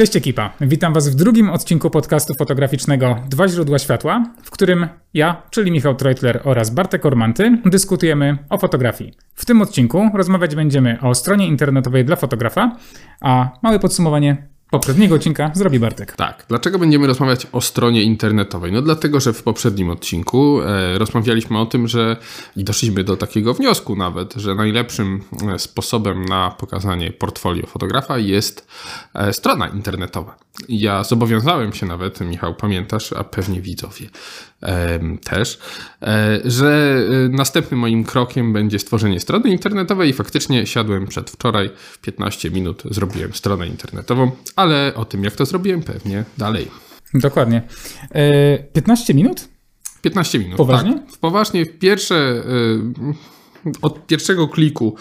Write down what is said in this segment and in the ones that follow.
Cześć ekipa, witam Was w drugim odcinku podcastu fotograficznego Dwa źródła światła, w którym ja, czyli Michał Treutler oraz Bartek Ormanty dyskutujemy o fotografii. W tym odcinku rozmawiać będziemy o stronie internetowej dla fotografa, a małe podsumowanie poprzedniego odcinka zrobi Bartek. Tak. Dlaczego będziemy rozmawiać o stronie internetowej? No dlatego, że w poprzednim odcinku e, rozmawialiśmy o tym, że i doszliśmy do takiego wniosku nawet, że najlepszym e, sposobem na pokazanie portfolio fotografa jest e, strona internetowa. Ja zobowiązałem się nawet, Michał, pamiętasz, a pewnie widzowie też, e, że e, następnym moim krokiem będzie stworzenie strony internetowej i faktycznie siadłem przedwczoraj, 15 minut zrobiłem stronę internetową, ale o tym jak to zrobiłem pewnie dalej. Dokładnie. 15 minut? 15 minut. Poważnie? Tak. Poważnie, pierwsze, od pierwszego kliku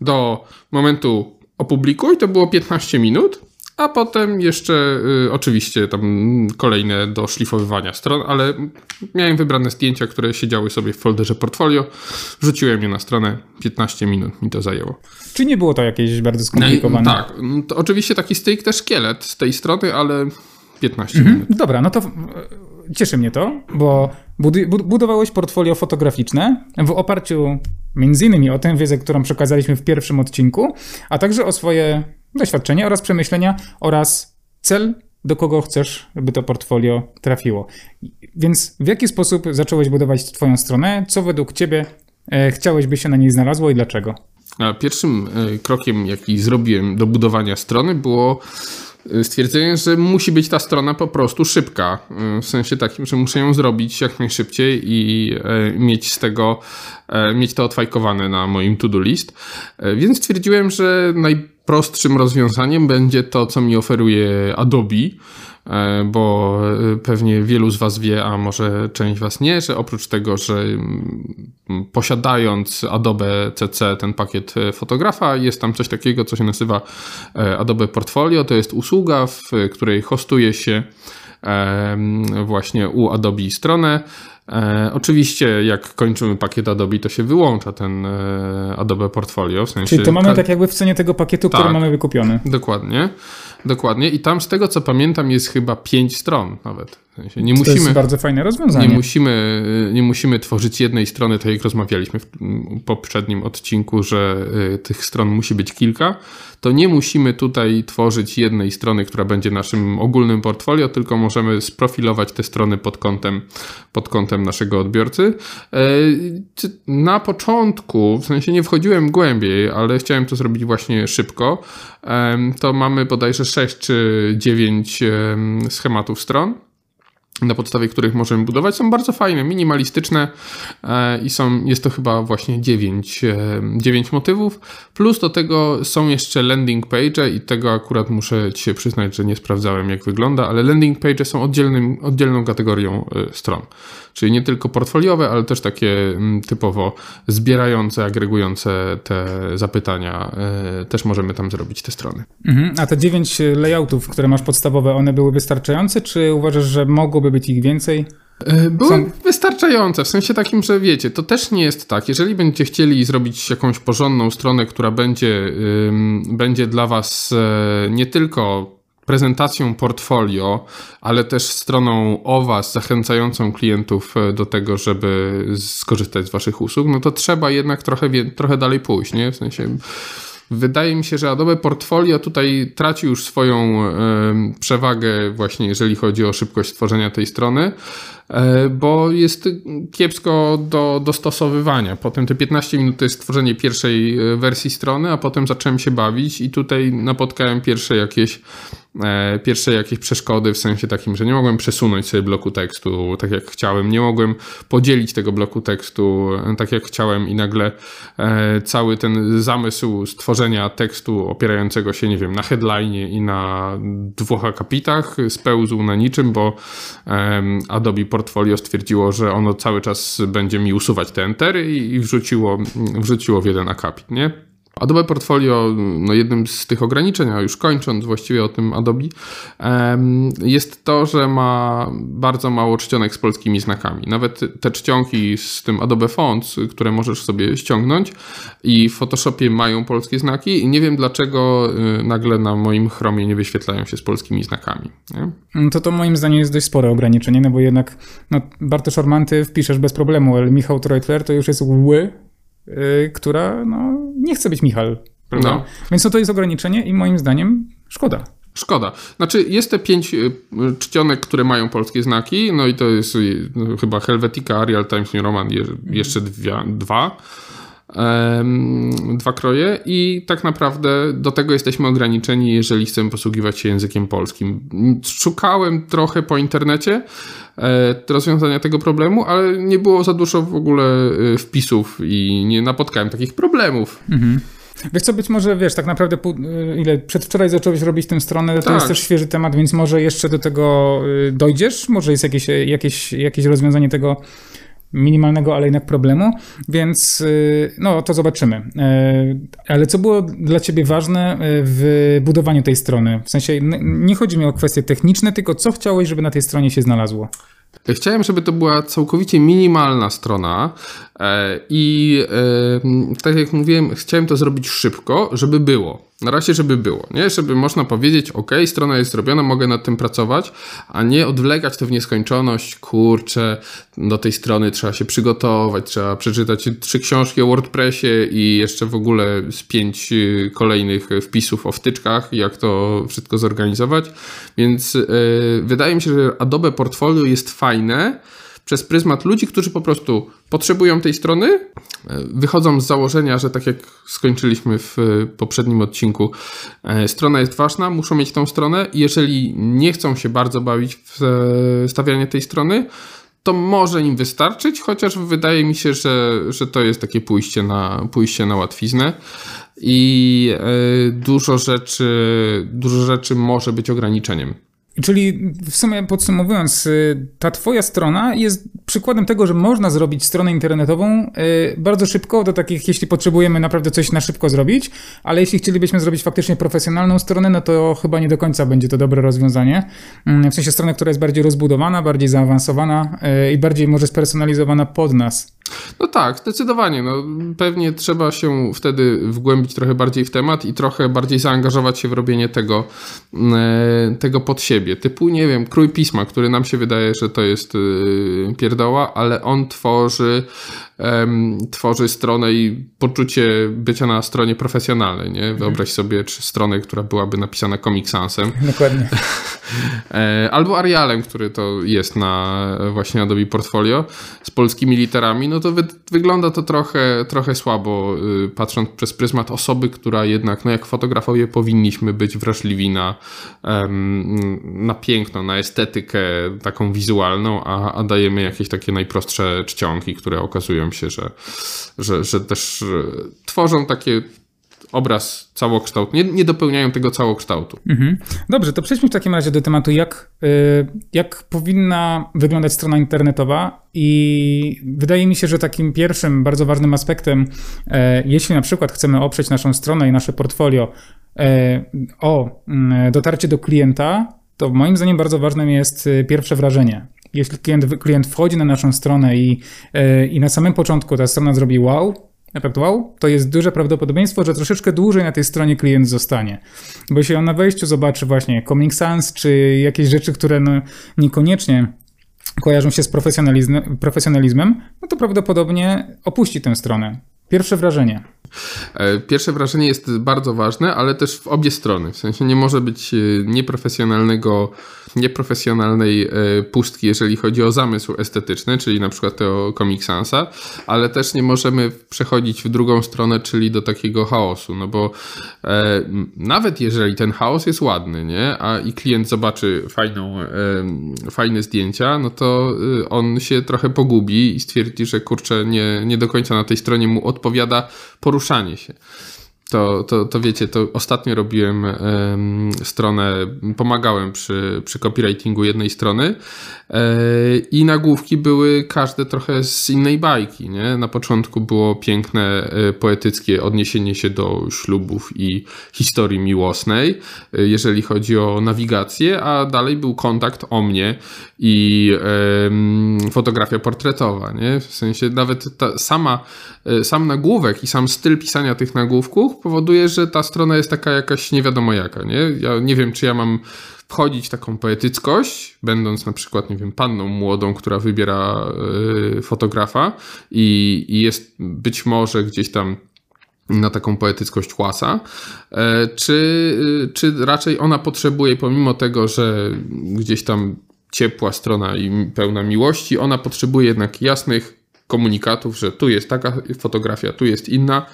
do momentu opublikuj to było 15 minut. A potem jeszcze y, oczywiście tam kolejne do szlifowywania stron, ale miałem wybrane zdjęcia, które siedziały sobie w folderze portfolio. Wrzuciłem je na stronę, 15 minut mi to zajęło. Czy nie było to jakieś bardzo skomplikowane? tak, to oczywiście taki styk też szkielet z tej strony, ale 15 mhm. minut. Dobra, no to cieszy mnie to, bo budowałeś portfolio fotograficzne w oparciu między innymi o tę wiedzę, którą przekazaliśmy w pierwszym odcinku, a także o swoje doświadczenie oraz przemyślenia oraz cel, do kogo chcesz, by to portfolio trafiło. Więc w jaki sposób zacząłeś budować Twoją stronę? Co według Ciebie e, chciałeś, by się na niej znalazło i dlaczego? Pierwszym e, krokiem, jaki zrobiłem do budowania strony, było stwierdzenie, że musi być ta strona po prostu szybka. W sensie takim, że muszę ją zrobić jak najszybciej i mieć z tego, mieć to odfajkowane na moim to-do list. Więc stwierdziłem, że naj Prostszym rozwiązaniem będzie to, co mi oferuje Adobe, bo e, pewnie wielu z Was wie, a może część Was nie, że oprócz tego, że mm, posiadając Adobe CC, ten pakiet e, fotografa, jest tam coś takiego, co się nazywa Adobe Portfolio. To jest usługa, w której hostuje się właśnie u Adobe stronę E, oczywiście, jak kończymy pakiet Adobe, to się wyłącza ten e, Adobe Portfolio. W sensie Czyli to mamy tak jakby w cenie tego pakietu, tak, który mamy wykupiony. Dokładnie, dokładnie. I tam z tego co pamiętam jest chyba pięć stron nawet. W sensie nie to musimy, jest bardzo fajne rozwiązanie. Nie musimy, nie musimy tworzyć jednej strony, tak jak rozmawialiśmy w poprzednim odcinku, że y, tych stron musi być kilka. To nie musimy tutaj tworzyć jednej strony, która będzie naszym ogólnym portfolio, tylko możemy sprofilować te strony pod kątem, pod kątem naszego odbiorcy. E, na początku, w sensie nie wchodziłem głębiej, ale chciałem to zrobić właśnie szybko. To mamy bodajże 6 czy 9 schematów stron na podstawie których możemy budować, są bardzo fajne, minimalistyczne e, i są, jest to chyba właśnie 9, 9 e, motywów. Plus do tego są jeszcze landing page i tego akurat muszę Ci się przyznać, że nie sprawdzałem jak wygląda, ale landing page są oddzielnym, oddzielną kategorią e, stron. Czyli nie tylko portfoliowe, ale też takie mm, typowo zbierające, agregujące te zapytania. Też możemy tam zrobić te strony. Mhm. A te 9 layoutów, które masz podstawowe, one były wystarczające, czy uważasz, że mogłoby być ich więcej? E, były Są... wystarczające, w sensie takim, że wiecie, to też nie jest tak. Jeżeli będziecie chcieli zrobić jakąś porządną stronę, która będzie, będzie dla Was e, nie tylko prezentacją portfolio, ale też stroną o Was, zachęcającą klientów e, do tego, żeby skorzystać z Waszych usług, no to trzeba jednak trochę, trochę dalej pójść, nie? W sensie Wydaje mi się, że Adobe Portfolio tutaj traci już swoją przewagę właśnie jeżeli chodzi o szybkość tworzenia tej strony. E, bo jest kiepsko do dostosowywania. Potem te 15 minut to jest tworzenie pierwszej e, wersji strony, a potem zacząłem się bawić i tutaj napotkałem pierwsze jakieś E, pierwsze jakieś przeszkody w sensie takim, że nie mogłem przesunąć sobie bloku tekstu tak jak chciałem, nie mogłem podzielić tego bloku tekstu tak jak chciałem i nagle cały ten zamysł stworzenia tekstu opierającego się, nie wiem, na headline i na dwóch akapitach spełzł na niczym, bo Adobe Portfolio stwierdziło, że ono cały czas będzie mi usuwać te entery i wrzuciło, wrzuciło w jeden akapit, nie? Adobe Portfolio, no jednym z tych ograniczeń, a już kończąc właściwie o tym Adobe, jest to, że ma bardzo mało czcionek z polskimi znakami. Nawet te czcionki z tym Adobe Fonts, które możesz sobie ściągnąć i w Photoshopie mają polskie znaki i nie wiem dlaczego y, nagle na moim Chromie nie wyświetlają się z polskimi znakami. Nie? Mm, to to moim zdaniem jest dość spore ograniczenie, no bo jednak no, Bartosz Ormanty wpiszesz bez problemu, ale Michał Treutler to już jest ły Y, która no, nie chce być Michal. Prawda? No. Więc no to jest ograniczenie i moim zdaniem szkoda. Szkoda. Znaczy, jest te pięć y, czcionek, które mają polskie znaki, no i to jest y, no, chyba Helvetica, Arial Times New Roman, jeszcze dwie, dwa dwa kroje i tak naprawdę do tego jesteśmy ograniczeni, jeżeli chcemy posługiwać się językiem polskim. Szukałem trochę po internecie e, rozwiązania tego problemu, ale nie było za dużo w ogóle e, wpisów i nie napotkałem takich problemów. Mhm. Wiesz co, być może, wiesz, tak naprawdę e, ile przedwczoraj zacząłeś robić tę stronę, to tak. jest też świeży temat, więc może jeszcze do tego dojdziesz? Może jest jakieś, jakieś, jakieś rozwiązanie tego minimalnego, ale jednak problemu, więc y, no to zobaczymy. E, ale co było dla ciebie ważne e, w budowaniu tej strony? W sensie nie chodzi mi o kwestie techniczne, tylko co chciałeś, żeby na tej stronie się znalazło? Chciałem, żeby to była całkowicie minimalna strona i tak jak mówiłem, chciałem to zrobić szybko, żeby było. Na razie, żeby było, nie? Żeby można powiedzieć, ok, strona jest zrobiona, mogę nad tym pracować, a nie odwlegać to w nieskończoność, kurczę, do tej strony trzeba się przygotować, trzeba przeczytać trzy książki o WordPressie i jeszcze w ogóle z pięć y, kolejnych wpisów o wtyczkach, jak to wszystko zorganizować. Więc yy, wydaje mi się, że Adobe Portfolio jest fajne, przez pryzmat ludzi, którzy po prostu potrzebują tej strony, e, wychodzą z założenia, że tak jak skończyliśmy w poprzednim odcinku, e, strona jest ważna, muszą mieć tą stronę jeżeli nie chcą się bardzo bawić w e, stawianie tej strony, to może im wystarczyć, chociaż wydaje mi się, że, że to jest takie pójście na, pójście na łatwiznę i dużo rzeczy, dużo rzeczy może być ograniczeniem. Czyli w sumie podsumowując, y, ta Twoja strona jest przykładem tego, że można zrobić stronę internetową y, bardzo szybko, do takich, jeśli potrzebujemy naprawdę coś na szybko zrobić, ale jeśli chcielibyśmy zrobić faktycznie profesjonalną stronę, no to chyba nie do końca będzie to dobre rozwiązanie. Mm, w sensie stronę, która jest bardziej rozbudowana, bardziej zaawansowana y, i bardziej może spersonalizowana pod nas. No tak, zdecydowanie. No, pewnie trzeba się wtedy wgłębić trochę bardziej w temat i trochę bardziej zaangażować się w robienie tego, mm, tego pod siebie typu, nie wiem, krój pisma, który nam się wydaje, że to jest yy, pierdoła, ale on tworzy um, tworzy stronę i poczucie bycia na stronie profesjonalnej, nie? Mhm. Wyobraź sobie stronę, która byłaby napisana Comic Sansem. Dokładnie. E, albo Arialem, który to jest na właśnie Adobe Portfolio z polskimi literami, no to wy wygląda to trochę, trochę słabo, y, patrząc przez pryzmat osoby, która jednak, no jak fotografowie powinniśmy być wrażliwi na, na piękno, na estetykę taką wizualną, a, a dajemy jakieś takie najprostsze czcionki, które okazują się, że, że, że też tworzą takie obraz całokształt, nie, nie dopełniają tego całokształtu. Mhm. Dobrze, to przejdźmy w takim razie do tematu, jak, y, jak powinna wyglądać strona internetowa i wydaje mi się, że takim pierwszym bardzo ważnym aspektem, e, jeśli na przykład chcemy oprzeć naszą stronę i nasze portfolio e, o mm, dotarcie do klienta, to moim zdaniem bardzo ważnym jest y, pierwsze wrażenie jeśli klient, klient wchodzi na naszą stronę i, e, i na samym początku ta strona zrobi wow, efekt wow, to jest duże prawdopodobieństwo, że troszeczkę dłużej na tej stronie klient zostanie. Bo jeśli on na wejściu zobaczy właśnie Comic Sans, czy jakieś rzeczy, które no niekoniecznie kojarzą się z profesjonalizmem, profesjonalizmem, no to prawdopodobnie opuści tę stronę. Pierwsze wrażenie. E, pierwsze wrażenie jest bardzo ważne, ale też w obie strony. W sensie nie może być e, nieprofesjonalnego, nieprofesjonalnej e, pustki, jeżeli chodzi o zamysł estetyczny, czyli na przykład o Comic Sansa, ale też nie możemy przechodzić w drugą stronę, czyli do takiego chaosu, no bo e, nawet jeżeli ten chaos jest ładny, nie, a i klient zobaczy fajną, e, fajne zdjęcia, no to on się trochę pogubi i stwierdzi, że kurczę, nie, nie do końca na tej stronie mu odpowiada poruszanie się to, to, to wiecie, to ostatnio robiłem um, stronę, pomagałem przy, przy copywritingu jednej strony e, i nagłówki były każde trochę z innej bajki. Nie? Na początku było piękne, e, poetyckie odniesienie się do ślubów i historii miłosnej, e, jeżeli chodzi o nawigację, a dalej był kontakt o mnie i fotografia portretowa. Nie? W sensie nawet ta sama, sam nagłówek i sam styl pisania tych nagłówków powoduje, że ta strona jest taka jakaś nie wiadomo jaka. Nie? Ja nie wiem, czy ja mam wchodzić taką poetyckość, będąc na przykład, nie wiem, panną młodą, która wybiera y, fotografa i, i jest być może gdzieś tam na taką poetyckość łasa, e, czy, y, czy raczej ona potrzebuje, pomimo tego, że gdzieś tam ciepła strona i pełna miłości, ona potrzebuje jednak jasnych komunikatów, że tu jest taka fotografia, tu jest inna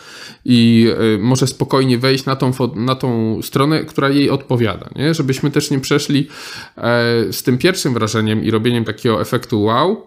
i y, może spokojnie wejść na tą, na tą stronę, która jej odpowiada, nie? żebyśmy też nie przeszli e, z tym pierwszym wrażeniem i robieniem takiego efektu wow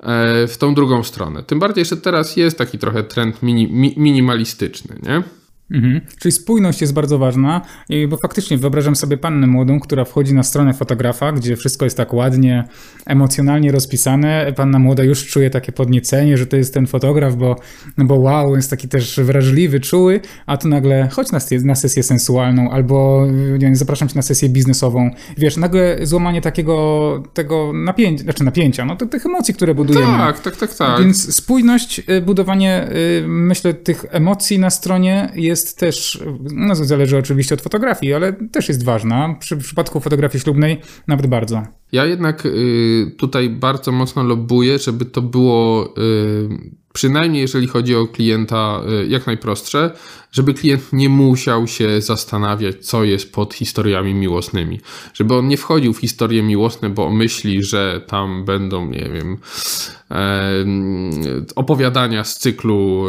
e, w tą drugą stronę. Tym bardziej, że teraz jest taki trochę trend mini, mi, minimalistyczny, nie? Mhm. Czyli spójność jest bardzo ważna, bo faktycznie wyobrażam sobie pannę młodą, która wchodzi na stronę fotografa, gdzie wszystko jest tak ładnie, emocjonalnie rozpisane. Panna młoda już czuje takie podniecenie, że to jest ten fotograf, bo, no bo wow, jest taki też wrażliwy, czuły, a tu nagle chodź na, na sesję sensualną albo nie wiem, zapraszam cię na sesję biznesową. Wiesz, nagle złamanie takiego tego napięcia, znaczy napięcia, no to tych emocji, które budujemy. Tak, tak, tak, tak. Więc spójność, y, budowanie, y, myślę, tych emocji na stronie jest jest też, no zależy oczywiście od fotografii, ale też jest ważna. Przy, w przypadku fotografii ślubnej nawet bardzo. Ja jednak y, tutaj bardzo mocno lobbuję, żeby to było y, przynajmniej jeżeli chodzi o klienta, y, jak najprostsze, żeby klient nie musiał się zastanawiać, co jest pod historiami miłosnymi. Żeby on nie wchodził w historie miłosne, bo myśli, że tam będą, nie wiem, opowiadania z cyklu,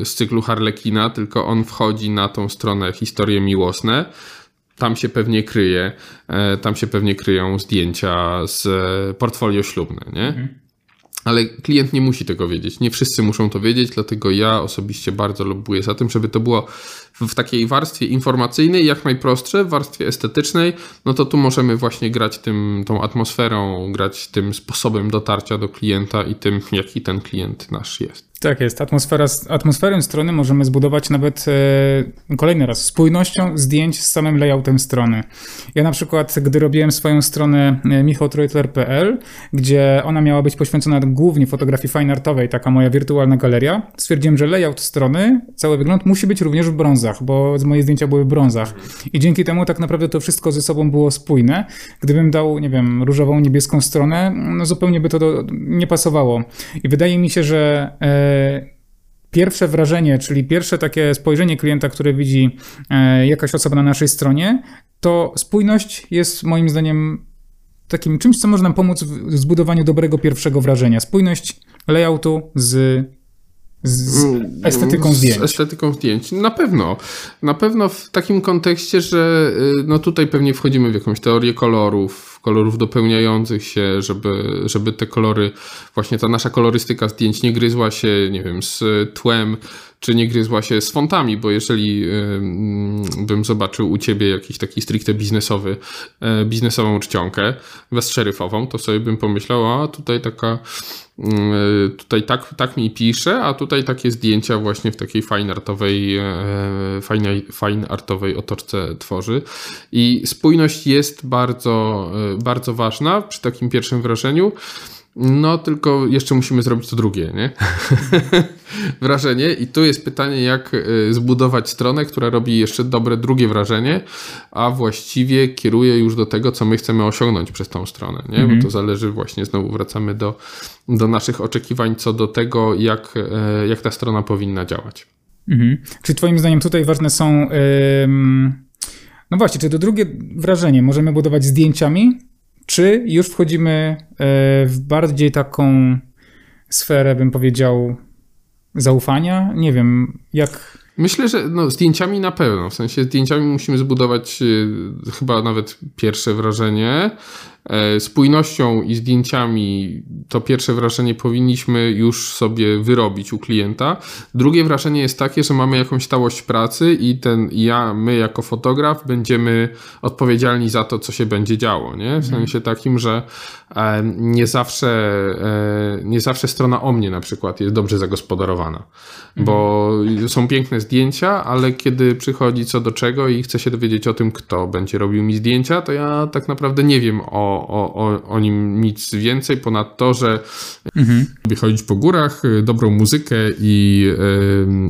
e, z cyklu Harlekina, tylko on wchodzi na tą stronę historie miłosne. Tam się pewnie kryje, e, tam się pewnie kryją zdjęcia z portfolio ślubne, nie? Ale klient nie musi tego wiedzieć. Nie wszyscy muszą to wiedzieć, dlatego ja osobiście bardzo lobbuję za tym, żeby to było w takiej warstwie informacyjnej, jak najprostsze, w warstwie estetycznej, no to tu możemy właśnie grać tym, tą atmosferą, grać tym sposobem dotarcia do klienta i tym, jaki ten klient nasz jest. Tak jest. Atmosfera, atmosferę strony możemy zbudować nawet e, kolejny raz spójnością zdjęć z samym layoutem strony. Ja na przykład, gdy robiłem swoją stronę e, michałtroitler.pl, gdzie ona miała być poświęcona głównie fotografii fine artowej, taka moja wirtualna galeria, stwierdziłem, że layout strony, cały wygląd musi być również w brązach, bo moje zdjęcia były w brązach. I dzięki temu tak naprawdę to wszystko ze sobą było spójne. Gdybym dał, nie wiem, różową, niebieską stronę, no zupełnie by to do, nie pasowało. I wydaje mi się, że e, pierwsze wrażenie, czyli pierwsze takie spojrzenie klienta, które widzi e, jakaś osoba na naszej stronie, to spójność jest moim zdaniem takim czymś, co może nam pomóc w zbudowaniu dobrego pierwszego wrażenia. Spójność layoutu z z mm, estetyką zdjęć. Z estetyką zdjęć. Na pewno. Na pewno w takim kontekście, że y, no tutaj pewnie wchodzimy w jakąś teorię kolorów, kolorów dopełniających się, żeby, żeby te kolory, właśnie ta nasza kolorystyka zdjęć nie gryzła się, nie wiem, z tłem, czy nie gryzła się z fontami, bo jeżeli bym zobaczył u ciebie jakiś taki stricte biznesowy, y, biznesową czcionkę, bezszeryfową, to sobie bym pomyślał, a tutaj taka y, tutaj tak, tak mi pisze, a tutaj takie zdjęcia właśnie w takiej fine artowej, fine, fine artowej otoczce tworzy. I spójność jest bardzo, bardzo ważna przy takim pierwszym wrażeniu. No, tylko jeszcze musimy zrobić to drugie, nie? wrażenie. I tu jest pytanie, jak y, zbudować stronę, która robi jeszcze dobre drugie wrażenie, a właściwie kieruje już do tego, co my chcemy osiągnąć przez tą stronę, nie? Mhm. Bo to zależy właśnie, znowu wracamy do, do naszych oczekiwań co do tego, jak, e, jak ta strona powinna działać. Mhm. Czy twoim zdaniem tutaj ważne są... Yy... No właśnie, czy to drugie wrażenie możemy budować zdjęciami, czy już wchodzimy w bardziej taką sferę, bym powiedział, zaufania? Nie wiem, jak Myślę, że no, zdjęciami na pewno. W sensie zdjęciami musimy zbudować y, chyba nawet pierwsze wrażenie. E, spójnością i zdjęciami to pierwsze wrażenie powinniśmy już sobie wyrobić u klienta. Drugie wrażenie jest takie, że mamy jakąś stałość pracy i ten ja, my jako fotograf będziemy odpowiedzialni za to, co się będzie działo, nie? W sensie mhm. takim, że e, nie zawsze, e, nie zawsze strona o mnie na przykład jest dobrze zagospodarowana, bo mhm. są piękne zdjęcia, ale kiedy przychodzi co do czego i chce się dowiedzieć o tym, kto będzie robił mi zdjęcia, to ja tak naprawdę nie wiem o o, o, o nim nic więcej, ponad to, że mhm. chodzić po górach, y, dobrą muzykę i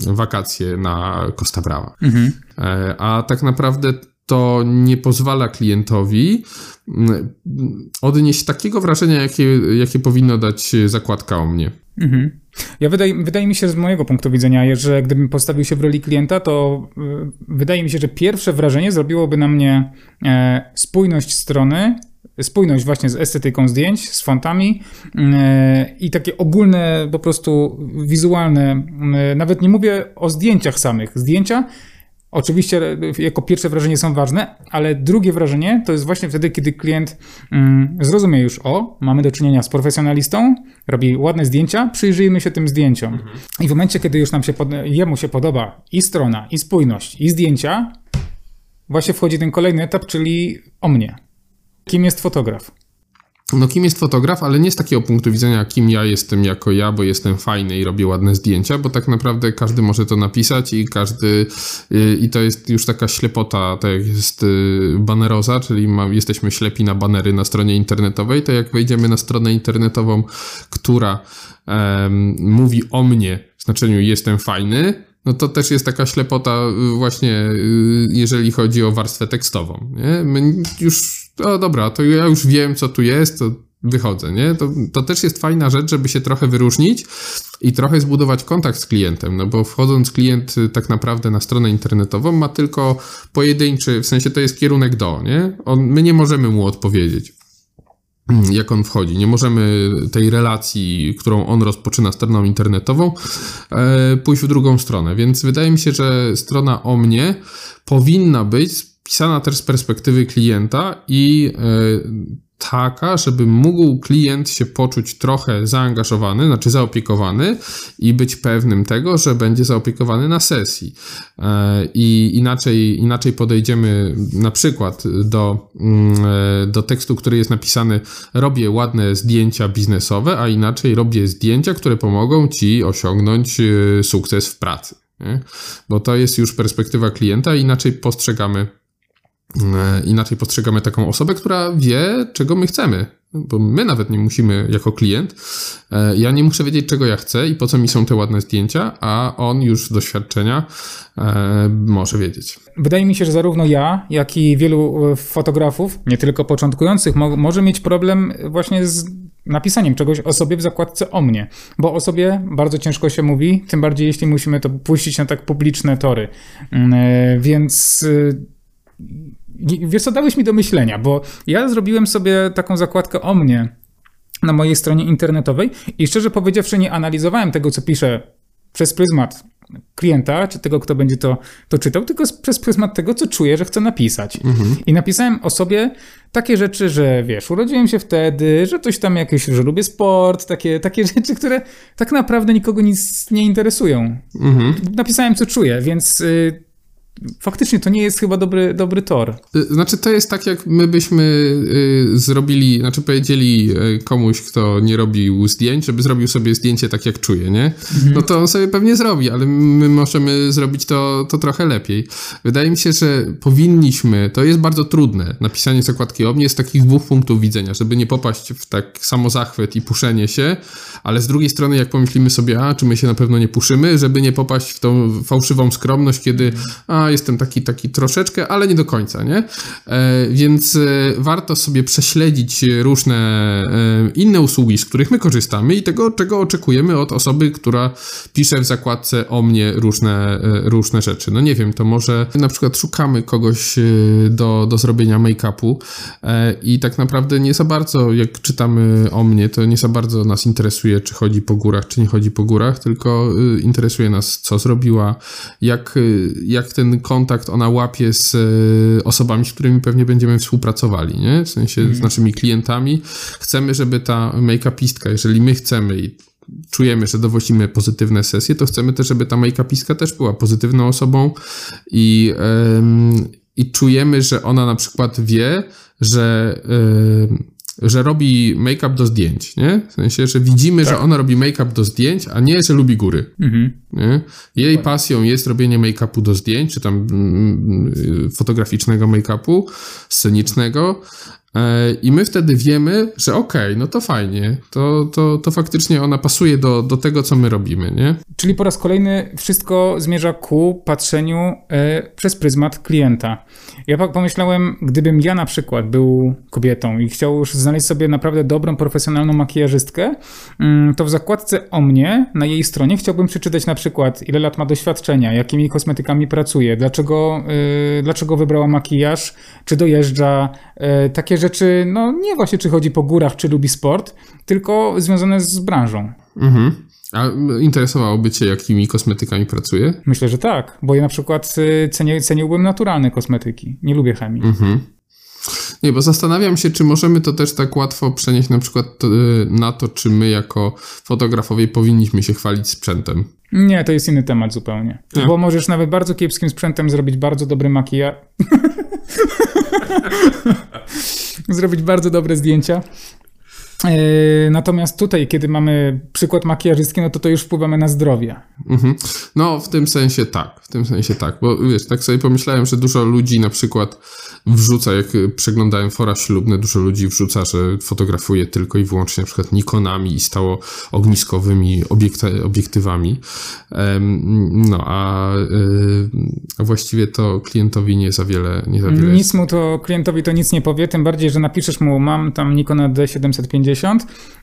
y, wakacje na Costa Brava. Mhm. E, a tak naprawdę to nie pozwala klientowi mm, odnieść takiego wrażenia, jakie, jakie powinno dać zakładka o mnie. Mhm. Ja wydaje, wydaje mi się z mojego punktu widzenia, że gdybym postawił się w roli klienta, to y, wydaje mi się, że pierwsze wrażenie zrobiłoby na mnie e, spójność strony spójność właśnie z estetyką zdjęć, z fontami e, i takie ogólne, po prostu wizualne, e, nawet nie mówię o zdjęciach samych. Zdjęcia Oczywiście jako pierwsze wrażenie są ważne, ale drugie wrażenie to jest właśnie wtedy, kiedy klient mm, zrozumie już, o, mamy do czynienia z profesjonalistą, robi ładne zdjęcia, przyjrzyjmy się tym zdjęciom. I w momencie, kiedy już nam się, jemu się podoba i strona, i spójność, i zdjęcia, właśnie wchodzi ten kolejny etap, czyli o mnie. Kim jest fotograf? No, kim jest fotograf, ale nie z takiego punktu widzenia, kim ja jestem jako ja, bo jestem fajny i robię ładne zdjęcia, bo tak naprawdę każdy może to napisać i każdy, i to jest już taka ślepota, tak jak jest y, baneroza, czyli ma, jesteśmy ślepi na banery na stronie internetowej, to jak wejdziemy na stronę internetową, która mówi o mnie w znaczeniu jestem fajny, no to też jest taka ślepota y, właśnie, y, jeżeli chodzi o warstwę tekstową. Nie? My już, o dobra, to ja już wiem, co tu jest, to wychodzę, nie? To, to też jest fajna rzecz, żeby się trochę wyróżnić i trochę zbudować kontakt z klientem, no bo wchodząc klient y, tak naprawdę na stronę internetową ma tylko pojedynczy, w sensie to jest kierunek do, nie? On, my nie możemy mu odpowiedzieć. Mm, jak on wchodzi. Nie możemy tej relacji, którą on rozpoczyna stroną internetową, e, pójść w drugą stronę. Więc wydaje mi się, że strona o mnie powinna być pisana też z perspektywy klienta i e, taka, żeby mógł klient się poczuć trochę zaangażowany, znaczy zaopiekowany i być pewnym tego, że będzie zaopiekowany na sesji. E, I inaczej, inaczej podejdziemy na przykład do, mm, e, do tekstu, który jest napisany robię ładne zdjęcia biznesowe, a inaczej robię zdjęcia, które pomogą ci osiągnąć sukces w pracy. Bo to jest już perspektywa klienta, inaczej postrzegamy inaczej postrzegamy taką osobę, która wie, czego my chcemy. Bo my nawet nie musimy, jako klient, e, ja nie muszę wiedzieć, czego ja chcę i po co mi są te ładne zdjęcia, a on już z doświadczenia e, może wiedzieć. Wydaje mi się, że zarówno ja, jak i wielu fotografów, nie tylko początkujących, mo może mieć problem właśnie z napisaniem czegoś o sobie w zakładce o mnie, bo o sobie bardzo ciężko się mówi, tym bardziej jeśli musimy to puścić na tak publiczne tory. Mm, więc wiesz co, dałeś mi do myślenia, bo ja zrobiłem sobie taką zakładkę o mnie na mojej stronie internetowej i szczerze powiedziawszy nie analizowałem tego, co piszę przez pryzmat klienta, czy tego, kto będzie to, to czytał, tylko przez pryzmat tego, co czuję, że chcę napisać. Mhm. I napisałem o sobie takie rzeczy, że wiesz, urodziłem się wtedy, że coś tam jakieś, że lubię sport, takie, takie rzeczy, które tak naprawdę nikogo nic nie interesują. Mhm. Napisałem, co czuję, więc... Y faktycznie to nie jest chyba dobry, dobry tor. Y, znaczy, to jest tak, jak my byśmy y, zrobili, znaczy powiedzieli y, komuś, kto nie robił zdjęć, żeby zrobił sobie zdjęcie tak, jak czuje, nie? Mhm. No to on sobie pewnie zrobi, ale my możemy zrobić to, to trochę lepiej. Wydaje mi się, że powinniśmy, to jest bardzo trudne, napisanie zakładki o mnie z takich dwóch punktów widzenia, żeby nie popaść w tak samo zachwyt i puszenie się, ale z drugiej strony, jak pomyślimy sobie, a czy my się na pewno nie puszymy, żeby nie popaść w tą fałszywą skromność, kiedy a jestem taki, taki troszeczkę, ale nie do końca, nie? E, więc e, warto sobie prześledzić różne e, inne usługi, z których my korzystamy i tego, czego oczekujemy od osoby, która pisze w zakładce o mnie różne, różne rzeczy. No nie wiem, to może na przykład szukamy kogoś do, do zrobienia make-upu i tak naprawdę nie za bardzo, jak czytamy o mnie, to nie za bardzo nas interesuje, czy chodzi po górach, czy nie chodzi po górach, tylko interesuje nas, co zrobiła, jak, jak ten kontakt ona łapie z osobami, z którymi pewnie będziemy współpracowali, nie? W sensie z naszymi klientami. Chcemy, żeby ta make-upistka, jeżeli my chcemy i czujemy, że dowozimy pozytywne sesje, to chcemy też, żeby ta make-upistka też była pozytywną osobą i, ym, i czujemy, że ona na przykład wie, że, że robi make-up do zdjęć, nie? W sensie, że widzimy, tak. że ona robi make-up do zdjęć, a nie, że lubi góry. Mhm. Nie? Jej pasją jest robienie make-upu do zdjęć, czy tam mm, fotograficznego make-upu, scenicznego, I my wtedy wiemy, że okej, okay, no to fajnie, to, to, to faktycznie ona pasuje do, do tego, co my robimy, nie? Czyli po raz kolejny wszystko zmierza ku patrzeniu e, przez pryzmat klienta. Ja pomyślałem, gdybym ja na przykład był kobietą i chciał już znaleźć sobie naprawdę dobrą, profesjonalną makijażystkę, mm, to w zakładce o mnie, na jej stronie chciałbym przeczytać na przykład, ile lat ma doświadczenia, jakimi kosmetykami pracuje, dlaczego, e, dlaczego wybrała makijaż, czy dojeżdża, e, takie rzeczy, no nie właśnie czy chodzi po górach, czy lubi sport, tylko związane z branżą. Mhm. A interesowałoby Cię, jakimi kosmetykami pracuje? Myślę, że tak, bo ja na przykład y, cenię, ceniłbym naturalne kosmetyki. Nie lubię chemii. Mhm. Nie, bo zastanawiam się, czy możemy to też tak łatwo przenieść na przykład y, na to, czy my jako fotografowie powinniśmy się chwalić sprzętem. Nie, to jest inny temat zupełnie. Nie. Bo możesz nawet bardzo kiepskim sprzętem zrobić bardzo dobry makijaż. zrobić bardzo dobre zdjęcia. E, natomiast tutaj, kiedy mamy przykład makijażystki, no to to już wpływamy na zdrowie. Mhm. No, w tym sensie tak, w tym sensie tak, bo wiesz, tak sobie pomyślałem, że dużo ludzi na przykład wrzuca, jak przeglądałem fora ślubne, dużo ludzi wrzuca, że fotografuje tylko i wyłącznie na przykład Nikonami i stało ogniskowymi obiekty, obiektywami. No, a, y, a właściwie to klientowi nie za wiele nie za wiele Nic mu to, klientowi to nic nie powie, tym bardziej, że napiszesz mu, mam tam Nikona D750,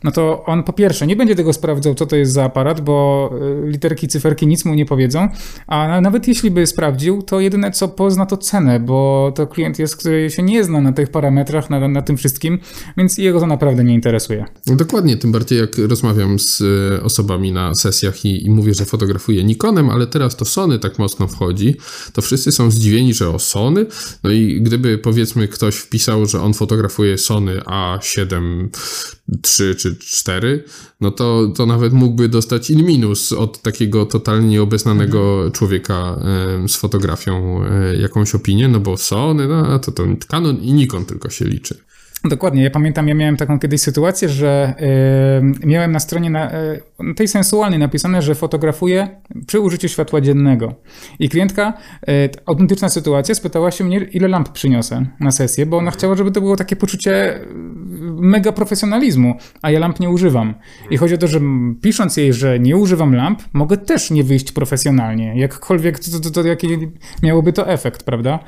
no to on po pierwsze nie będzie tego sprawdzał, co to jest za aparat, bo y, literki, cyferki nic mu nie powiedzą, a nawet jeśli by sprawdził, to jedyne co pozna to cenę, bo to klient jest, który się nie zna na tych parametrach, na, na tym wszystkim, więc jego to naprawdę nie interesuje. No dokładnie, tym bardziej jak rozmawiam z y, osobami na sesjach i, i mówię, że fotografuję Nikonem, ale teraz to Sony tak mocno wchodzi, to wszyscy są zdziwieni, że o Sony, no i gdyby powiedzmy ktoś wpisał, że on fotografuje Sony A7 3 czy 4, no to, to nawet mógłby dostać in minus od takiego totalnie nieobeznanego mhm. człowieka z fotografią e, jakąś opinię, no bo Sony, no to, to Canon i Nikon tylko się liczy. Dokładnie. Ja pamiętam, ja miałem taką kiedyś sytuację, że yy, miałem na stronie na, yy, tej sensualnej napisane, że fotografuję przy użyciu światła dziennego. I klientka, yy, autentyczna sytuacja, spytała się mnie, ile lamp przyniosę na sesję, bo ona chciała, żeby to było takie poczucie mega profesjonalizmu, a ja lamp nie używam. I chodzi o to, że pisząc jej, że nie używam lamp, mogę też nie wyjść profesjonalnie. Jakkolwiek to, to, to jaki miałoby to efekt, prawda?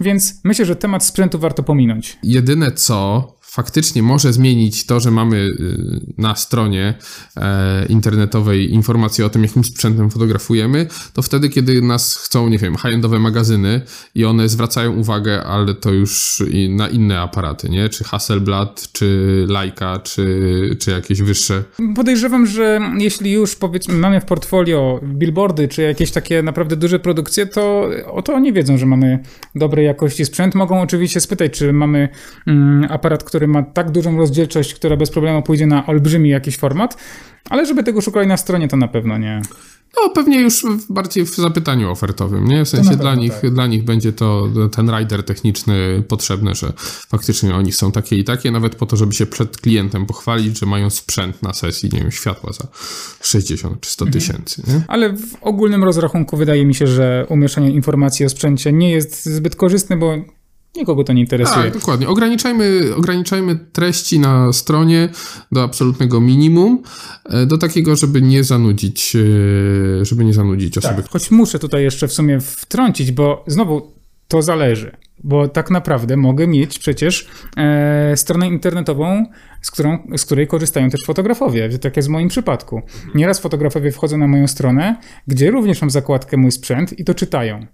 Więc myślę, że temat sprzętu warto pominąć. Jedyne co, faktycznie może zmienić to, że mamy y, na stronie e, internetowej informacje o tym, jakim sprzętem fotografujemy, to wtedy, kiedy nas chcą, nie wiem, high-endowe magazyny i one zwracają uwagę, ale to już na inne aparaty, nie? Czy Hasselblad, czy Leica, czy, czy jakieś wyższe. Podejrzewam, że jeśli już powiedzmy mamy w portfolio billboardy, czy jakieś takie naprawdę duże produkcje, to o to oni wiedzą, że mamy dobrej jakości sprzęt. Mogą oczywiście spytać, czy mamy mm, aparat, który który ma tak dużą rozdzielczość, która bez problemu pójdzie na olbrzymi jakiś format, ale żeby tego szukali na stronie, to na pewno nie. No, pewnie już bardziej w zapytaniu ofertowym, nie? W sensie dla nich, tak. dla nich będzie to ten rider techniczny potrzebny, że faktycznie oni są takie i takie, nawet po to, żeby się przed klientem pochwalić, że mają sprzęt na sesji, nie wiem, światła za 60 czy 100 mhm. tysięcy? Ale w ogólnym rozrachunku wydaje mi się, że umieszczanie informacji o sprzęcie nie jest zbyt korzystne, bo nikogo to nie interesuje. Tak, dokładnie. Ograniczajmy, ograniczajmy treści na stronie do absolutnego minimum, e, do takiego, żeby nie zanudzić, e, żeby nie zanudzić osoby. Tak. Choć muszę tutaj jeszcze w sumie wtrącić, bo znowu to zależy. Bo tak naprawdę mogę mieć przecież e, stronę internetową, z, którą, z której korzystają też fotografowie. Tak jest w moim przypadku. Nieraz fotografowie wchodzą na moją stronę, gdzie również mam zakładkę mój sprzęt i to czytają.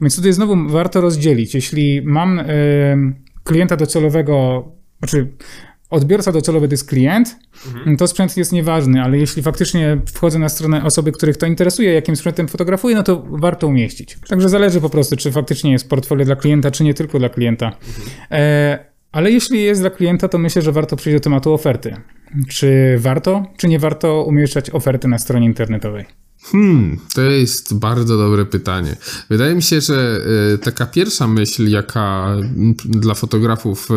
Więc tutaj znowu warto rozdzielić. Jeśli mam e, klienta docelowego, znaczy odbiorca docelowy to jest klient, mhm. to sprzęt jest nieważny, ale jeśli faktycznie wchodzę na stronę osoby, których to interesuje, jakim sprzętem fotografuję, no to warto umieścić. Także zależy po prostu, czy faktycznie jest portfolio dla klienta, czy nie tylko dla klienta. Mhm. E, ale jeśli jest dla klienta, to myślę, że warto przejść do tematu oferty. Czy warto, czy nie warto umieszczać oferty na stronie internetowej? Hmm, to jest bardzo dobre pytanie. Wydaje mi się, że e, taka pierwsza myśl, jaka dla fotografów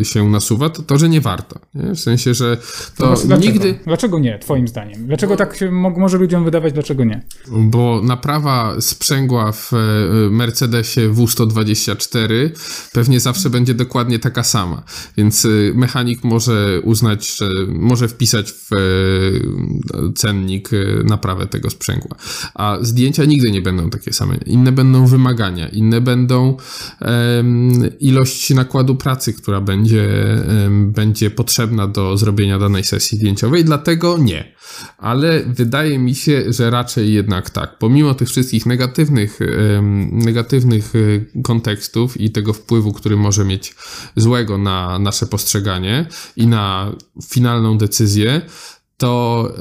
e, się nasuwa, to to, że nie warto. Nie? W sensie, że to no, dlaczego? nigdy. Dlaczego nie, Twoim zdaniem? Dlaczego tak się może ludziom wydawać, dlaczego nie? Bo naprawa sprzęgła w e, Mercedesie W124 pewnie zawsze będzie dokładnie taka sama. Więc mechanik może uznać, że może wpisać w cennik naprawę tego sprzęgła sprzęgła. A zdjęcia nigdy nie będą takie same. Inne będą wymagania, inne będą um, ilość nakładu pracy, która będzie, um, będzie potrzebna do zrobienia danej sesji zdjęciowej, dlatego nie. Ale wydaje mi się, że raczej jednak tak. Pomimo tych wszystkich negatywnych, um, negatywnych e, kontekstów i tego wpływu, który może mieć złego na nasze postrzeganie i na finalną decyzję, to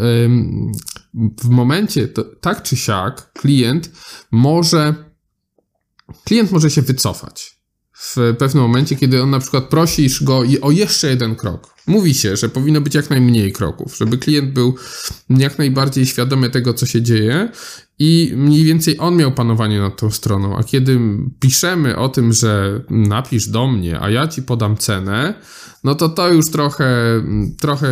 w momencie, to, tak czy siak, klient może, klient może się wycofać w pewnym momencie, kiedy on na przykład prosisz go o jeszcze jeden krok. Mówi się, że powinno być jak najmniej kroków, żeby klient był jak najbardziej świadomy tego, co się dzieje i mniej więcej on miał panowanie nad tą stroną. A kiedy piszemy o tym, że napisz do mnie, a ja ci podam cenę, no to to już trochę, trochę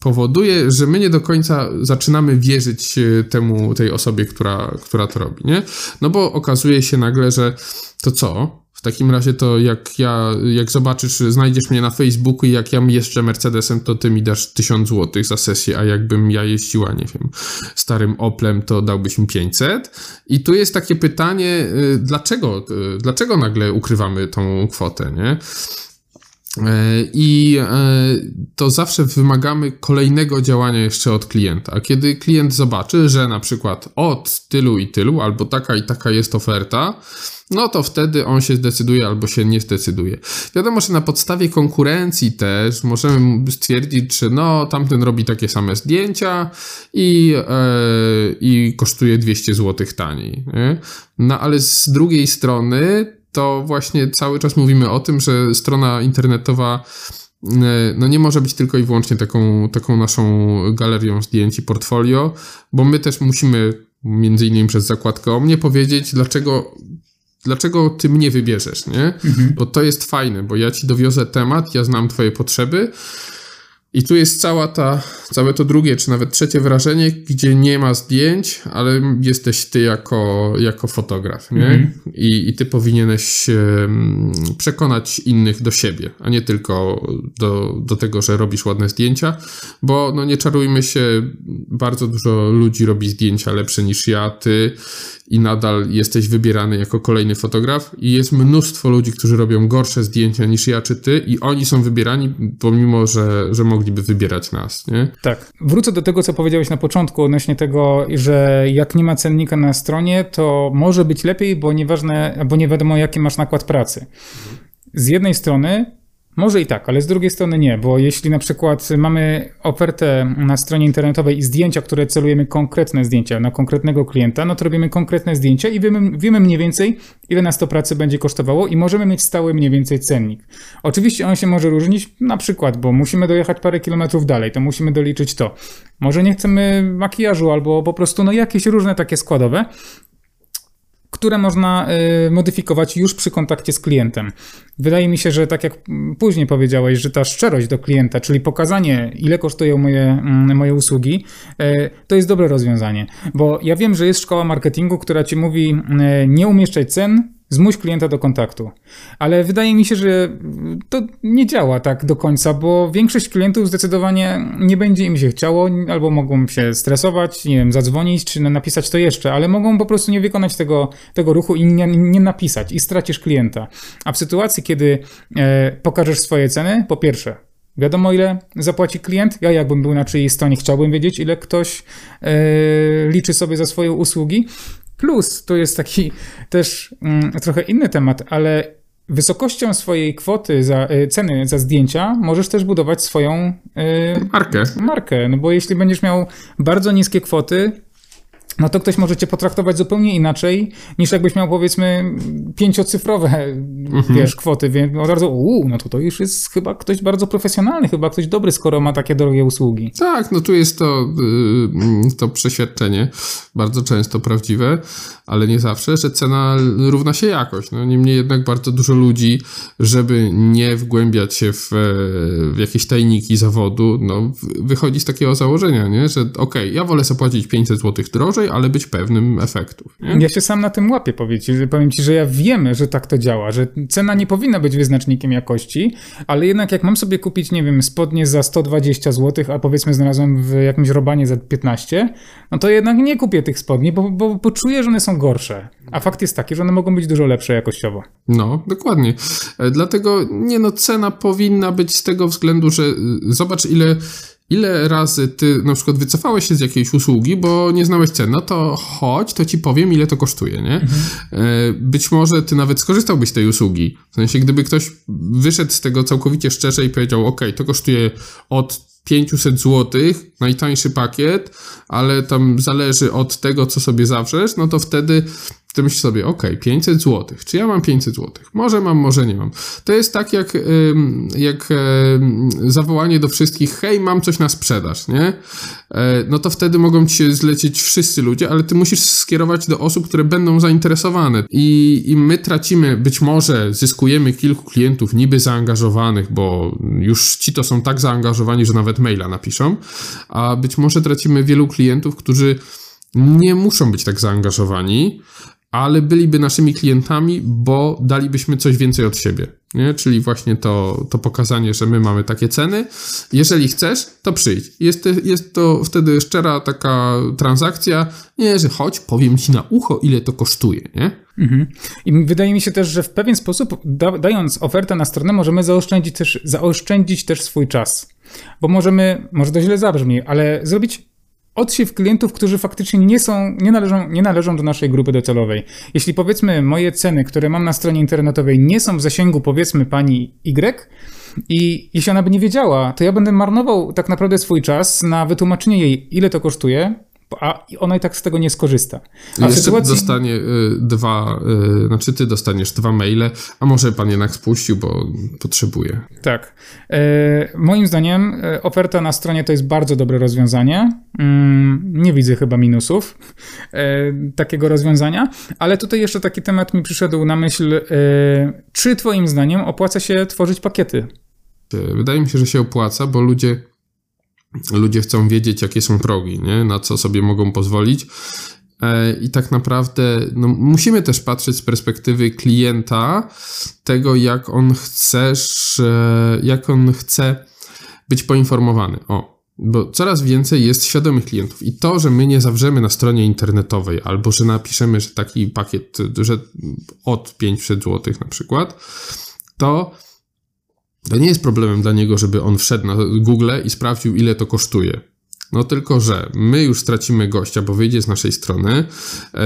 powoduje, że my nie do końca zaczynamy wierzyć e, temu, tej osobie, która, która to robi, nie? No bo okazuje się nagle, że to co? W takim razie to jak ja, jak zobaczysz, znajdziesz mnie na Facebooku i jak ja jeżdżę Mercedesem, to ty mi dasz 1000 zł za sesję, a jakbym ja jeździła, nie wiem, starym Oplem, to dałbyś mi 500. I tu jest takie pytanie, y, dlaczego, y, dlaczego nagle ukrywamy tą kwotę, nie? E, I e, to zawsze wymagamy kolejnego działania jeszcze od klienta. Kiedy klient zobaczy, że na przykład od tylu i tylu, albo taka i taka jest oferta, no to wtedy on się zdecyduje albo się nie zdecyduje. Wiadomo, że na podstawie konkurencji też możemy stwierdzić, że no tamten robi takie same zdjęcia i, e, i kosztuje 200 zł taniej. Nie? No ale z drugiej strony to właśnie cały czas mówimy o tym, że strona internetowa e, no nie może być tylko i wyłącznie taką, taką naszą galerią zdjęć i portfolio, bo my też musimy między innymi przez zakładkę o mnie powiedzieć, dlaczego dlaczego ty mnie wybierzesz, nie? Mhm. Bo to jest fajne, bo ja ci dowiozę temat, ja znam twoje potrzeby i tu jest cała ta, całe to drugie, czy nawet trzecie wrażenie, gdzie nie ma zdjęć, ale jesteś ty jako, jako fotograf, nie? Mm. I, I ty powinieneś przekonać innych do siebie, a nie tylko do, do tego, że robisz ładne zdjęcia, bo no nie czarujmy się, bardzo dużo ludzi robi zdjęcia lepsze niż ja, ty i nadal jesteś wybierany jako kolejny fotograf i jest mnóstwo ludzi, którzy robią gorsze zdjęcia niż ja czy ty i oni są wybierani, pomimo, że, że mogliby wybierać nas, nie? Tak. Wrócę do tego, co powiedziałeś na początku odnośnie tego, że jak nie ma cennika na stronie, to może być lepiej, bo nieważne, bo nie wiadomo, jaki masz nakład pracy. Z jednej strony może i tak, ale z drugiej strony nie, bo jeśli na przykład mamy ofertę na stronie internetowej i zdjęcia, które celujemy konkretne zdjęcia na konkretnego klienta, no to robimy konkretne zdjęcia i wiemy, wiemy mniej więcej, ile nas to pracy będzie kosztowało i możemy mieć stały mniej więcej cennik. Oczywiście on się może różnić, na przykład, bo musimy dojechać parę kilometrów dalej, to musimy doliczyć to. Może nie chcemy makijażu albo po prostu no jakieś różne takie składowe, które można y, modyfikować już przy kontakcie z klientem. Wydaje mi się, że tak jak później powiedziałeś, że ta szczerość do klienta, czyli pokazanie, ile kosztują moje, mm, moje usługi, y, to jest dobre rozwiązanie. Bo ja wiem, że jest szkoła marketingu, która ci mówi, y, nie umieszczaj cen, zmuś klienta do kontaktu. Ale wydaje mi się, że to nie działa tak do końca, bo większość klientów zdecydowanie nie będzie im się chciało, albo mogą się stresować, nie wiem, zadzwonić, czy napisać to jeszcze, ale mogą po prostu nie wykonać tego, tego ruchu i nie, nie napisać i stracisz klienta. A w sytuacji, kiedy e, pokażesz swoje ceny, po pierwsze, Wiadomo, ile zapłaci klient. Ja, jakbym był na czyjej stronie, chciałbym wiedzieć, ile ktoś e, liczy sobie za swoje usługi. Plus to jest taki też mm, trochę inny temat, ale wysokością swojej kwoty za y, ceny za zdjęcia możesz też budować swoją y, markę. markę. No bo jeśli będziesz miał bardzo niskie kwoty, no to ktoś może cię potraktować zupełnie inaczej, niż jakbyś miał powiedzmy pięciocyfrowe, mhm. wiesz, kwoty, więc od razu, uuu, no to to już jest chyba ktoś bardzo profesjonalny, chyba ktoś dobry, skoro ma takie drogie usługi. Tak, no tu jest to, y, to przeświadczenie, bardzo często prawdziwe, ale nie zawsze, że cena równa się jakość. No, niemniej jednak bardzo dużo ludzi, żeby nie wgłębiać się w, w jakieś tajniki zawodu, no, wychodzi z takiego założenia, nie? że okej, okay, ja wolę zapłacić 500 zł drożej, ale być pewnym efektów. Nie? Ja się sam na tym łapię, powiem ci, że ja wiem, że tak to działa, że cena nie powinna być wyznacznikiem jakości, ale jednak jak mam sobie kupić, nie wiem, spodnie za 120 zł, a powiedzmy znalazłem w jakimś robanie za 15, no to jednak nie kupię tych spodni, bo, bo poczuję, że one są gorsze. A fakt jest taki, że one mogą być dużo lepsze jakościowo. No, dokładnie. E, dlatego, nie no, cena powinna być z tego względu, że y, zobacz ile ile razy ty na przykład wycofałeś się z jakiejś usługi, bo nie znałeś cen, no to chodź, to ci powiem, ile to kosztuje, nie? Mhm. E, być może ty nawet skorzystałbyś z tej usługi. W sensie, gdyby ktoś wyszedł z tego całkowicie szczerze i powiedział, ok, to kosztuje od 500 zł, najtańszy pakiet, ale tam zależy od tego, co sobie zawrzesz, no to wtedy ty myślisz sobie, ok, 500 zł, czy ja mam 500 zł? Może mam, może nie mam. To jest tak jak, jak zawołanie do wszystkich, hej, mam coś na sprzedaż, nie? E, no to wtedy mogą ci się zlecieć wszyscy ludzie, ale ty musisz skierować do osób, które będą zainteresowane. I, i my tracimy, być może zyskujemy kilku klientów niby zaangażowanych, bo już ci to są tak zaangażowani, że nawet maila napiszą, a być może tracimy wielu klientów, którzy nie muszą być tak zaangażowani, ale byliby naszymi klientami, bo dalibyśmy coś więcej od siebie. Nie? Czyli właśnie to, to pokazanie, że my mamy takie ceny. Jeżeli chcesz, to przyjdź. Jest, jest to wtedy szczera taka transakcja. Nie, że chodź, powiem ci na ucho, ile to kosztuje. Nie? Mhm. I wydaje mi się też, że w pewien sposób, da, dając ofertę na stronę, możemy zaoszczędzić też, zaoszczędzić też swój czas. Bo możemy, może to źle zabrzmi, ale zrobić odsiew klientów, którzy faktycznie nie są, nie należą, nie należą do naszej grupy docelowej. Jeśli powiedzmy moje ceny, które mam na stronie internetowej nie są w zasięgu powiedzmy pani Y i jeśli ona by nie wiedziała, to ja będę marnował tak naprawdę swój czas na wytłumaczenie jej, ile to kosztuje, a ona i tak z tego nie skorzysta. A Jeszcze sytuacji... dostanie y, dwa, y, znaczy ty dostaniesz dwa maile, a może pan jednak spuścił, bo potrzebuje. Tak. Y, moim zdaniem y, oferta na stronie to jest bardzo dobre rozwiązanie. Mm, nie widzę chyba minusów y, takiego rozwiązania, ale tutaj jeszcze taki temat mi przyszedł na myśl. Czy twoim zdaniem opłaca się tworzyć pakiety? Wydaje mi się, że się opłaca, bo ludzie ludzie chcą wiedzieć, jakie są progi, nie? na co sobie mogą pozwolić. E, I tak naprawdę no, musimy też patrzeć z perspektywy klienta, tego jak on chce, jak on chce być poinformowany. O, bo coraz więcej jest świadomych klientów i to, że my nie zawrzemy na stronie internetowej albo że napiszemy, że taki pakiet, że od 500 zł na przykład, to to nie jest problemem dla niego, żeby on wszedł na Google i sprawdził, ile to kosztuje. No tylko, że my już stracimy gościa, bo wyjdzie z naszej strony, yy,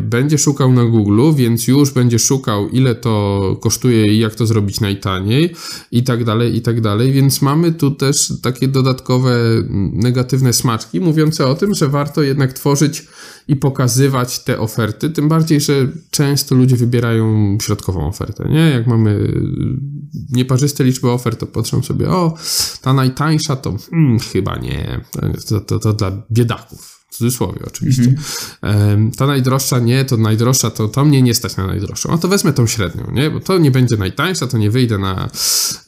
będzie szukał na Google, więc już będzie szukał, ile to kosztuje i jak to zrobić najtaniej i tak dalej, i tak dalej. Więc mamy tu też takie dodatkowe negatywne smaczki, mówiące o tym, że warto jednak tworzyć i pokazywać te oferty, tym bardziej, że często ludzie wybierają środkową ofertę, nie? Jak mamy nieparzyste liczby ofert, to patrzą sobie, o, ta najtańsza to hmm, chyba nie, to, to, to dla biedaków. cudzysłowie oczywiście. Mhm. Ta najdroższa nie, to najdroższa, to, to mnie nie stać na najdroższą. No to wezmę tą średnią, nie? Bo to nie będzie najtańsza, to nie wyjdę na,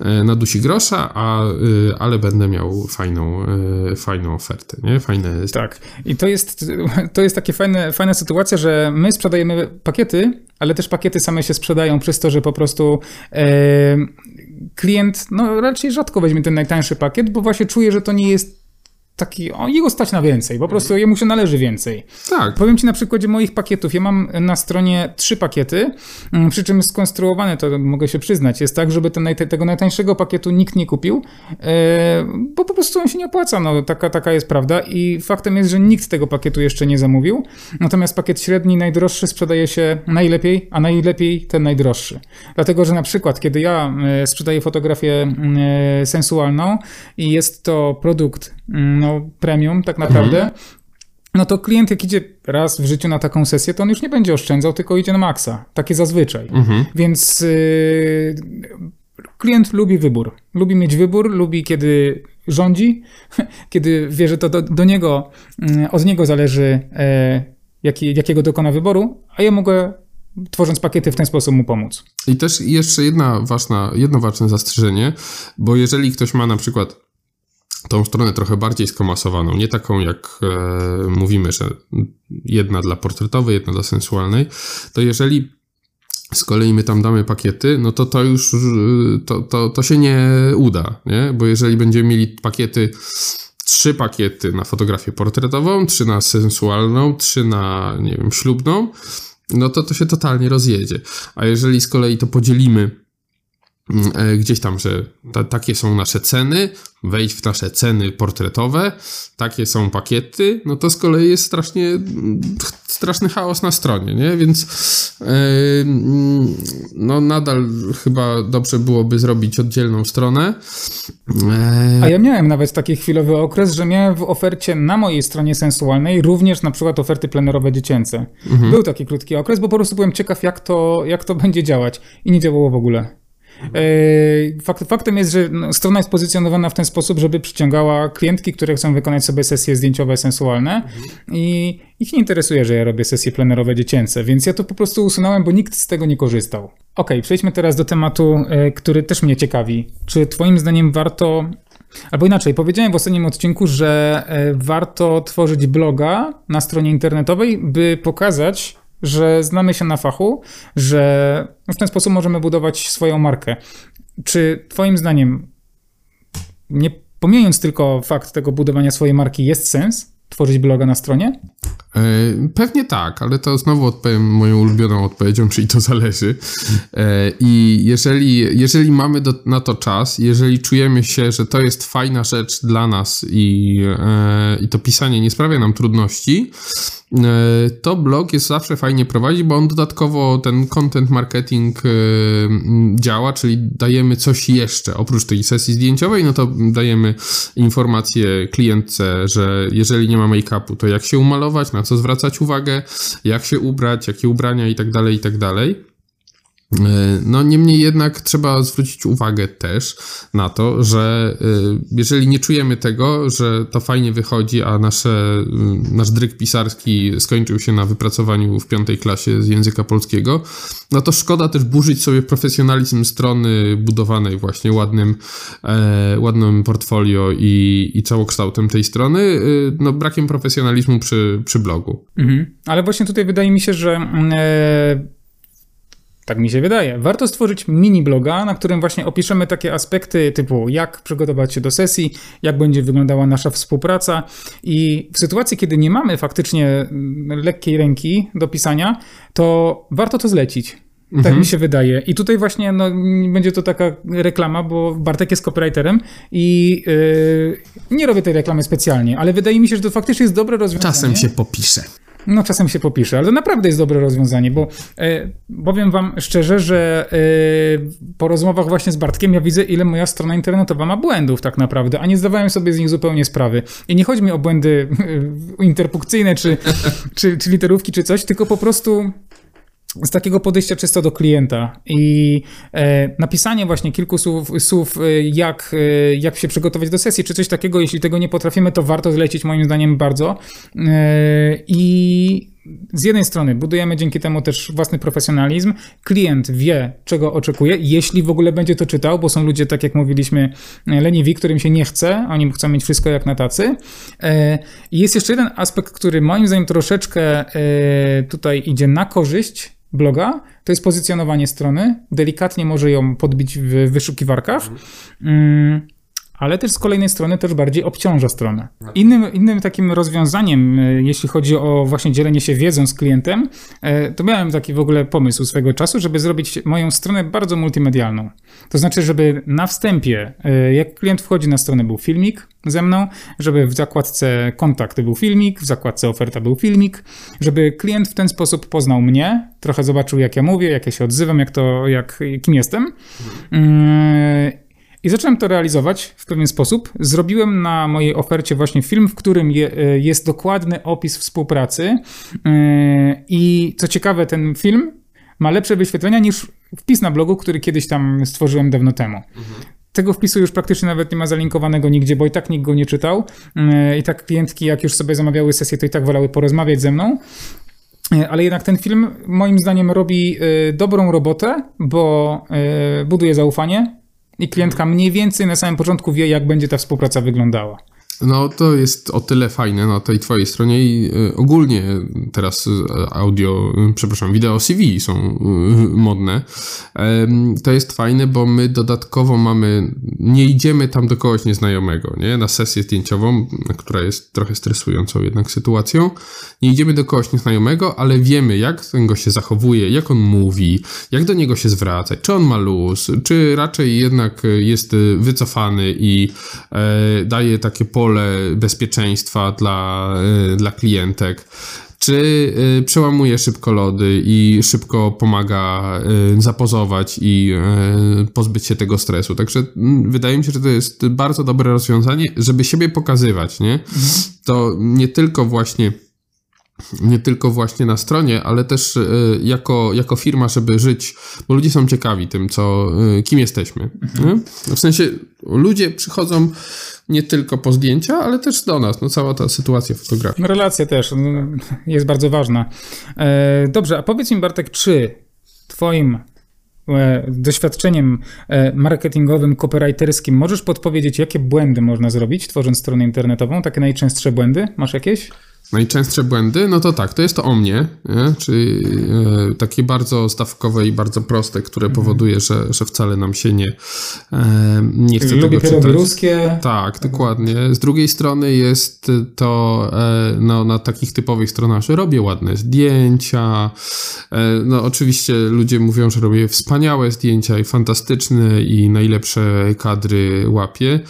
e, na dusi grosza, a, y, ale będę miał fajną, e, fajną ofertę, nie? Fajne... Tak. I to jest, to jest takie fajne, fajna sytuacja, że my sprzedajemy pakiety, ale też pakiety same się sprzedają przez to, że po prostu e, klient no, raczej rzadko weźmie ten najtańszy pakiet, bo właśnie czuje, że to nie jest taki, o, jego stać na więcej, po prostu jemu się należy więcej. Tak. Powiem Ci na przykładzie moich pakietów. Ja mam na stronie trzy pakiety, mm, przy czym skonstruowane, to mogę się przyznać, jest tak, żeby ten, tego najtańszego pakietu nikt nie kupił, e, bo po prostu on się nie opłaca, no taka, taka jest prawda i faktem jest, że nikt tego pakietu jeszcze nie zamówił, natomiast pakiet średni, najdroższy sprzedaje się najlepiej, a najlepiej ten najdroższy. Dlatego, że na przykład, kiedy ja e, sprzedaję fotografię mm, e, sensualną i jest to produkt no, premium tak naprawdę, mhm. no to klient jak idzie raz w życiu na taką sesję, to on już nie będzie oszczędzał, tylko idzie na maksa. Takie zazwyczaj. Mhm. Więc yy, klient lubi wybór. Lubi mieć wybór, lubi kiedy rządzi, kiedy wie, że to do, do niego, yy, od niego zależy yy, jaki, jakiego dokona wyboru, a ja mogę tworząc pakiety w ten sposób mu pomóc. I też jeszcze jedna ważna, jedno ważne zastrzeżenie, bo jeżeli ktoś ma na przykład tą stronę trochę bardziej skomasowaną, nie taką jak e, mówimy, że jedna dla portretowej, jedna dla sensualnej, to jeżeli z kolei my tam damy pakiety, no to to już to, to, to się nie uda, nie? Bo jeżeli będziemy mieli pakiety, trzy pakiety na fotografię portretową, trzy na sensualną, trzy na, nie wiem, ślubną, no to to się totalnie rozjedzie. A jeżeli z kolei to podzielimy e, gdzieś tam, że ta, takie są nasze ceny, wejść w nasze ceny portretowe, takie są pakiety, no to z kolei jest strasznie straszny chaos na stronie, nie? Więc yy, no nadal chyba dobrze byłoby zrobić oddzielną stronę. Yy. A ja miałem nawet taki chwilowy okres, że miałem w ofercie na mojej stronie sensualnej również na przykład oferty plenerowe dziecięce. Mhm. Był taki krótki okres, bo po prostu byłem ciekaw, jak to, jak to będzie działać i nie działało w ogóle. E, fakt, faktem jest, że no, strona jest pozycjonowana w ten sposób, żeby przyciągała klientki, które chcą wykonać sobie sesje zdjęciowe sensualne i ich nie interesuje, że ja robię sesje plenerowe dziecięce, więc ja to po prostu usunąłem, bo nikt z tego nie korzystał. Ok, przejdźmy teraz do tematu, e, który też mnie ciekawi. Czy twoim zdaniem warto Albo inaczej, powiedziałem w ostatnim odcinku, że e, warto tworzyć bloga na stronie internetowej, by pokazać że znamy się na fachu, że w ten sposób możemy budować swoją markę. Czy Twoim zdaniem, nie pomijając tylko fakt tego budowania swojej marki, jest sens tworzyć bloga na stronie? E, pewnie tak, ale to znowu odpowiem moją ulubioną odpowiedzią, czyli to zależy. E, I jeżeli, jeżeli mamy do, na to czas, jeżeli czujemy się, że to jest fajna rzecz dla nas i, e, i to pisanie nie sprawia nam trudności, to blog jest zawsze fajnie prowadzić, bo on dodatkowo ten content marketing działa, czyli dajemy coś jeszcze oprócz tej sesji zdjęciowej, no to dajemy informację klientce, że jeżeli nie ma make-upu, to jak się umalować, na co zwracać uwagę, jak się ubrać, jakie ubrania i tak no, niemniej jednak trzeba zwrócić uwagę też na to, że e, jeżeli nie czujemy tego, że to fajnie wychodzi, a nasze, nasz dryk pisarski skończył się na wypracowaniu w piątej klasie z języka polskiego, no to szkoda też burzyć sobie profesjonalizm strony budowanej właśnie ładnym, e, ładnym portfolio i, i całokształtem tej strony, e, no brakiem profesjonalizmu przy, przy blogu. Mhm. Ale właśnie tutaj wydaje mi się, że mm, e tak mi się wydaje. Warto stworzyć mini bloga, na którym właśnie opiszemy takie aspekty typu jak przygotować się do sesji, jak będzie wyglądała nasza współpraca i w sytuacji, kiedy nie mamy faktycznie mm, lekkiej ręki do pisania, to warto to zlecić. Tak mhm. mi się wydaje. I tutaj właśnie no, będzie to taka reklama, bo Bartek jest copywriterem i yy, nie robię tej reklamy specjalnie, ale wydaje mi się, że to faktycznie jest dobre rozwiązanie. Czasem się popisze. No czasem się popisze, ale to naprawdę jest dobre rozwiązanie, bo e, powiem wam szczerze, że e, po rozmowach właśnie z Bartkiem ja widzę, ile moja strona internetowa ma błędów tak naprawdę, a nie zdawałem sobie z nich zupełnie sprawy. I nie chodzi mi o błędy e, interpunkcyjne, czy, czy, czy literówki, czy coś, tylko po prostu z takiego podejścia czysto do klienta i e, napisanie właśnie kilku słów, słów e, jak, e, jak się przygotować do sesji, czy coś takiego, jeśli tego nie potrafimy, to warto zlecić moim zdaniem bardzo. E, I z jednej strony budujemy dzięki temu też własny profesjonalizm. Klient wie, czego oczekuje, jeśli w ogóle będzie to czytał, bo są ludzie, tak jak mówiliśmy, leniwi, którym się nie chce, oni chcą mieć wszystko jak na tacy. E, I jest jeszcze jeden aspekt, który moim zdaniem troszeczkę e, tutaj idzie na korzyść bloga, to jest pozycjonowanie strony. Delikatnie może ją podbić w wyszukiwarkach. Mm ale też z kolejnej strony też bardziej obciąża stronę. Innym, innym takim rozwiązaniem, e, jeśli chodzi o właśnie dzielenie się wiedzą z klientem, e, to miałem taki w ogóle pomysł swego czasu, żeby zrobić moją stronę bardzo multimedialną. To znaczy, żeby na wstępie, e, jak klient wchodzi na stronę, był filmik ze mną, żeby w zakładce kontakt był filmik, w zakładce oferta był filmik, żeby klient w ten sposób poznał mnie, trochę zobaczył, jak ja mówię, jak ja się odzywam, jak to, jak, kim jestem. Mhm. I zacząłem to realizować w pewien sposób. Zrobiłem na mojej ofercie właśnie film, w którym je, e, jest dokładny opis współpracy. E, I co ciekawe, ten film ma lepsze wyświetlenia niż wpis na blogu, który kiedyś tam stworzyłem dawno temu. Mhm. Tego wpisu już praktycznie nawet nie ma zalinkowanego nigdzie, bo i tak nikt go nie czytał. E, I tak klientki, jak już sobie zamawiały sesję, to i tak wolały porozmawiać ze mną. Ale jednak ten film moim zdaniem robi dobrą robotę, bo buduje zaufanie, i klientka mniej więcej na samym początku wie, jak będzie ta współpraca wyglądała. No to jest o tyle fajne na tej twojej stronie i y, ogólnie teraz y, audio, y, przepraszam, wideo CV są modne. To jest fajne, bo my dodatkowo mamy, nie idziemy tam do kogoś nieznajomego, nie? Na sesję zdjęciową, która jest trochę stresującą jednak sytuacją. Nie idziemy do kogoś nieznajomego, ale wiemy, jak ten gość się zachowuje, jak on mówi, jak do niego się zwracać, czy on ma luz, czy raczej jednak jest wycofany i e, daje takie pole pole bezpieczeństwa dla, y, dla klientek czy y, przełamuje szybko lody i szybko pomaga y, zapozować i pozbyć się tego stresu. Także mm, wydaje mi się, że to jest bardzo dobre rozwiązanie, żeby siebie pokazywać, nie? Mhm. To nie tylko właśnie nie tylko właśnie na stronie, ale też e, jako, jako firma, żeby żyć, bo ludzie są ciekawi tym, co, e, kim jesteśmy. Mhm. W sensie ludzie przychodzą nie tylko po zdjęcia, ale też do nas. No, cała ta sytuacja fotografii. Relacja też no, jest bardzo ważna. E, dobrze, a powiedz mi Bartek, czy twoim doświadczeniem marketingowym, copywriterskim możesz podpowiedzieć, jakie błędy można zrobić, tworząc stronę internetową? Takie najczęstsze błędy? Masz jakieś? Najczęstsze błędy, no to tak, to jest to o mnie, nie? czyli e, takie bardzo stawkowe i bardzo proste, które mhm. powoduje, że, że wcale nam się nie, e, nie chce Lubię tego czytać. ruskie. Tak, dokładnie. Z drugiej strony jest to e, no, na takich typowych stronach, że robię ładne zdjęcia. E, no oczywiście ludzie mówią, że robię wspaniałe zdjęcia i fantastyczne i najlepsze kadry łapię.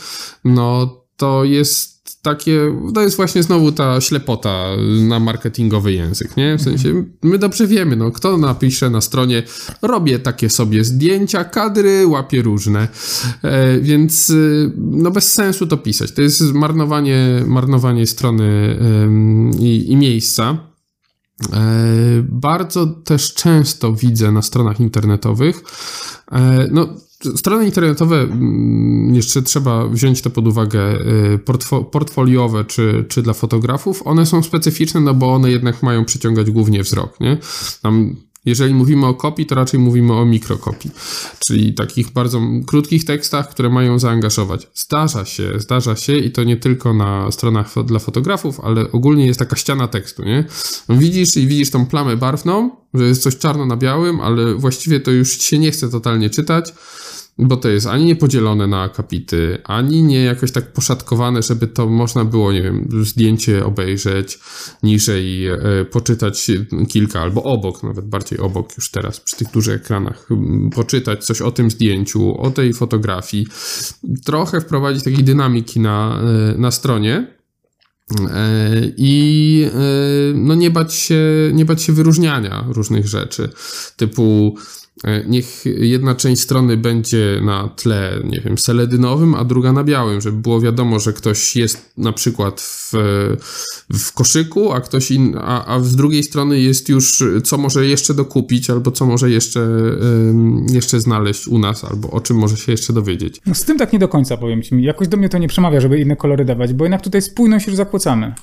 No to jest takie, to jest właśnie znowu ta ślepota na marketingowy język, nie? W sensie, my dobrze wiemy, no, kto napisze na stronie, robię takie sobie zdjęcia, kadry, łapię różne, e, więc e, no bez sensu to pisać. To jest marnowanie, marnowanie strony e, i, i miejsca. E, bardzo też często widzę na stronach internetowych, e, no Strony internetowe, mm, jeszcze trzeba wziąć to pod uwagę, y, portfoliowe czy, czy dla fotografów, one są specyficzne, no bo one jednak mają przyciągać głównie wzrok, nie? Tam jeżeli mówimy o kopii, to raczej mówimy o mikrokopii, czyli takich bardzo krótkich tekstach, które mają zaangażować. Zdarza się, zdarza się i to nie tylko na stronach dla fotografów, ale ogólnie jest taka ściana tekstu, nie? Widzisz i widzisz tą plamę barwną, że jest coś czarno na białym, ale właściwie to już się nie chce totalnie czytać bo to jest ani nie podzielone na akapity, ani nie jakoś tak poszatkowane, żeby to można było, nie wiem, zdjęcie obejrzeć, niżej e, poczytać kilka, albo obok, nawet bardziej obok już teraz, przy tych dużych ekranach, poczytać coś o tym zdjęciu, o tej fotografii, trochę wprowadzić takiej dynamiki na, e, na stronie, e, i no nie bać się, nie bać się wyróżniania różnych rzeczy, typu niech jedna część strony będzie na tle, nie wiem, seledynowym, a druga na białym, żeby było wiadomo, że ktoś jest na przykład w, w koszyku, a ktoś in, a, a z drugiej strony jest już, co może jeszcze dokupić, albo co może jeszcze, jeszcze znaleźć u nas, albo o czym może się jeszcze dowiedzieć. No z tym tak nie do końca, powiem ci. Jakoś do mnie to nie przemawia, żeby inne kolory dawać, bo jednak tutaj spójność już zakłócamy.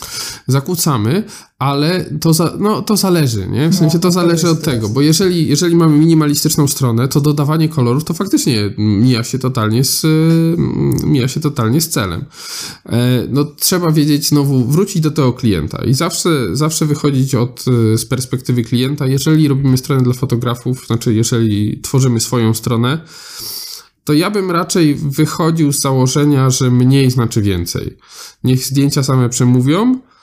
Zakłócamy, ale to, za, no, to zależy, nie? W sensie to, zależy od tego, bo jeżeli, jeżeli mamy minimalistyczną stronę, to dodawanie kolorów to faktycznie mija się totalnie z, mija się totalnie z celem. E, no trzeba wiedzieć znowu, wrócić do tego klienta i zawsze, zawsze wychodzić od, z perspektywy klienta, jeżeli robimy stronę dla fotografów, znaczy jeżeli tworzymy swoją stronę, to ja bym raczej wychodził z założenia, że mniej znaczy więcej. Niech zdjęcia same przemówią, E,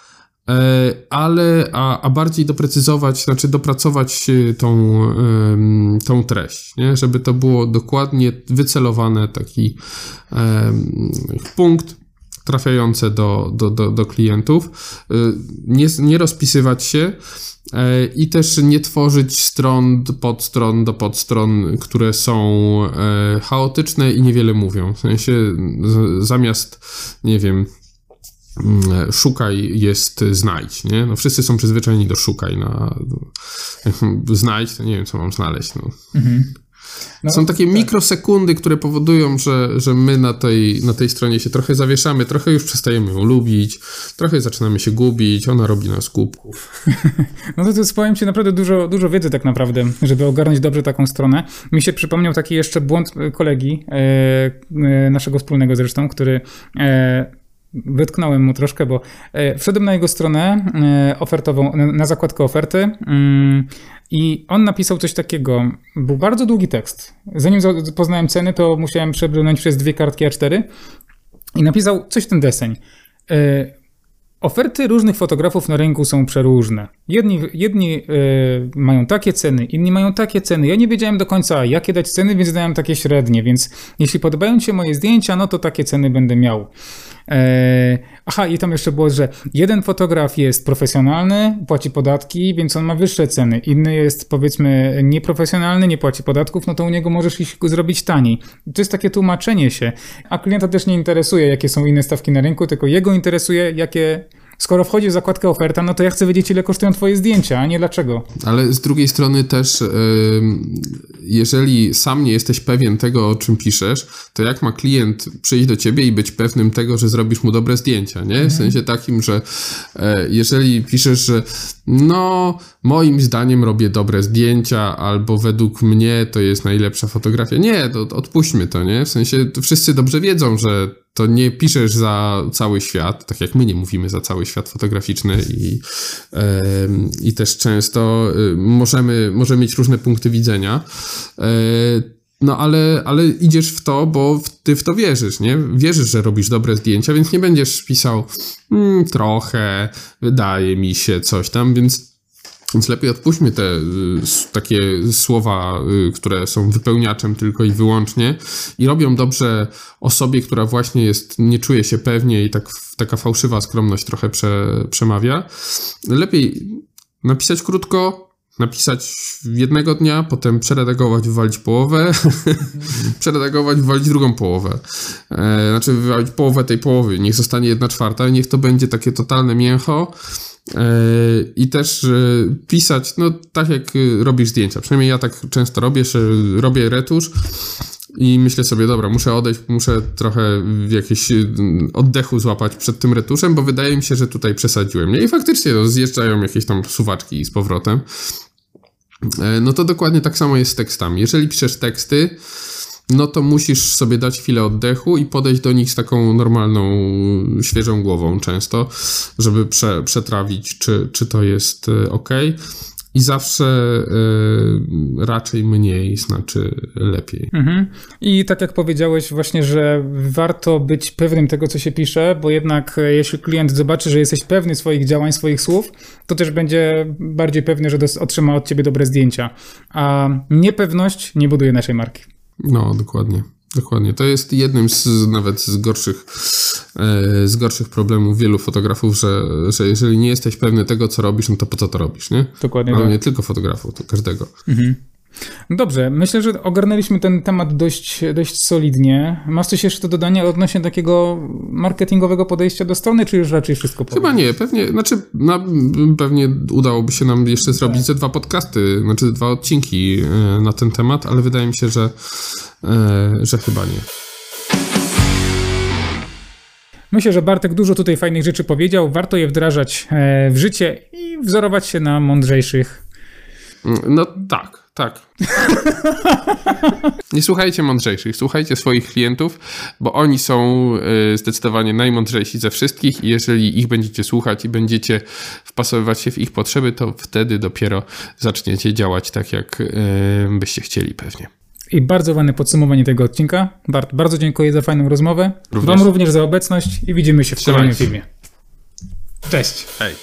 ale a, a bardziej doprecyzować, znaczy dopracować e, tą, tą treść, nie? żeby to było dokładnie wycelowane, taki punkt trafiający do, do, do, do klientów, e, nie, nie rozpisywać się i też nie tworzyć stron podstron do podstron, które są chaotyczne i niewiele mówią. W sensie zamiast, nie wiem, szukaj jest znajdź, nie? No wszyscy są przyzwyczajeni do szukaj, na znajdź, to nie wiem, co mam znaleźć, no. Mhm. No, są takie tak. mikrosekundy, które powodują, że, że my na tej, na tej stronie się trochę zawieszamy, trochę już przestajemy ją lubić, trochę zaczynamy się gubić, ona robi nas głupków. No to, to jest, powiem Ci, naprawdę dużo, dużo wiedzy tak naprawdę, żeby ogarnąć dobrze taką stronę. Mi się przypomniał taki jeszcze błąd kolegi, e, e, naszego wspólnego zresztą, który e, wytknąłem mu troszkę, bo e, wszedłem na jego stronę e, ofertową, na zakładkę oferty mm, i on napisał coś takiego. Był bardzo długi tekst. Zanim poznałem ceny, to musiałem przebrnąć przez dwie kartki A4 i napisał coś w ten deseń. Oferty różnych fotografów na rynku są przeróżne. Jedni, jedni mają takie ceny, inni mają takie ceny. Ja nie wiedziałem do końca, jakie dać ceny, więc dałem takie średnie. Więc jeśli podobają się moje zdjęcia, no to takie ceny będę miał. E, aha, i tam jeszcze było, że jeden fotograf jest profesjonalny, płaci podatki, więc on ma wyższe ceny. Inny jest powiedzmy nieprofesjonalny, nie płaci podatków, no to u niego możesz iść zrobić taniej. To jest takie tłumaczenie się. A klienta też nie interesuje, jakie są inne stawki na rynku, tylko jego interesuje, jakie skoro wchodzi w zakładkę oferta, no to ja chcę wiedzieć, ile kosztują twoje zdjęcia, a nie dlaczego. Ale z drugiej strony też, jeżeli sam nie jesteś pewien tego, o czym piszesz, to jak ma klient przyjść do ciebie i być pewnym tego, że zrobisz mu dobre zdjęcia, nie? W mhm. sensie takim, że e, jeżeli piszesz, że no, moim zdaniem robię dobre zdjęcia, albo według mnie to jest najlepsza fotografia. Nie, to odpuśćmy to, nie? W sensie wszyscy dobrze wiedzą, że to nie piszesz za cały świat, tak jak my nie mówimy za cały świat fotograficzny i, i też często yy, możemy, możemy mieć różne punkty widzenia. Yy, no ale, ale idziesz w to, bo ty w to wierzysz, nie? Wierzysz, że robisz dobre zdjęcia, więc nie będziesz pisał mm, trochę, wydaje mi się coś tam, więc więc lepiej odpuśćmy te y, takie słowa, y, które są wypełniaczem tylko i wyłącznie i robią dobrze osobie, która właśnie jest, nie czuje się pewnie i tak, taka fałszywa skromność trochę prze, przemawia. Lepiej napisać krótko, napisać jednego dnia, potem przeredagować, wywalić połowę, przeredagować, wywalić drugą połowę. E, znaczy wywalić połowę tej połowy, niech zostanie jedna czwarta, niech to będzie takie totalne mięcho I też pisać, no tak jak y, robisz zdjęcia. Przynajmniej ja tak często robię, że robię retusz i myślę sobie, dobra, muszę odejść, muszę trochę jakieś y, oddechu złapać przed tym retuszem, bo wydaje mi się, że tutaj przesadziłem. Nie? I faktycznie no, zjeżdżają jakieś tam suwaczki z powrotem. No to dokładnie tak samo jest z tekstami. Jeżeli piszesz teksty, no to musisz sobie dać chwilę oddechu i podejść do nich z taką normalną, świeżą głową często, żeby prze, przetrawić, czy, czy to jest e, ok. I zawsze y, raczej mniej znaczy lepiej. Mhm. I tak jak powiedziałeś, właśnie, że warto być pewnym tego, co się pisze, bo jednak e, jeśli klient zobaczy, że jesteś pewny swoich działań, swoich słów, to też będzie bardziej pewny, że otrzyma od ciebie dobre zdjęcia. A niepewność nie buduje naszej marki. No, dokładnie. Dokładnie. To jest jednym z nawet z gorszych, e, z gorszych problemów wielu fotografów, że, że jeżeli nie jesteś pewny tego, co robisz, no to po co to robisz, nie? Dokładnie. Ale tak. nie tylko fotografów, to każdego. Mhm. Dobrze, myślę, że ogarnęliśmy ten temat dość, dość solidnie. Masz coś jeszcze do dodania odnośnie takiego marketingowego podejścia do strony, czy już raczej wszystko Chyba nie, pewnie, znaczy na, pewnie udałoby się nam jeszcze zrobić ze dwa podcasty, znaczy dwa odcinki e, na ten temat, ale wydaje mi się, że, e, że chyba nie. Myślę, że Bartek dużo tutaj fajnych rzeczy powiedział. Warto je wdrażać e, w życie i wzorować się na mądrzejszych. No tak, tak. Nie słuchajcie mądrzejszych, słuchajcie swoich klientów, bo oni są e, zdecydowanie najmądrzejsi ze wszystkich i jeżeli ich będziecie słuchać i będziecie wpasowywać się w ich potrzeby, to wtedy dopiero zaczniecie działać tak, jak e, byście chcieli pewnie. I bardzo ładne podsumowanie tego odcinka. Bart, bardzo dziękuję za fajną rozmowę. Również. Wam również za obecność i widzimy się w Trzymajcie. kolejnym filmie. Cześć. Hej.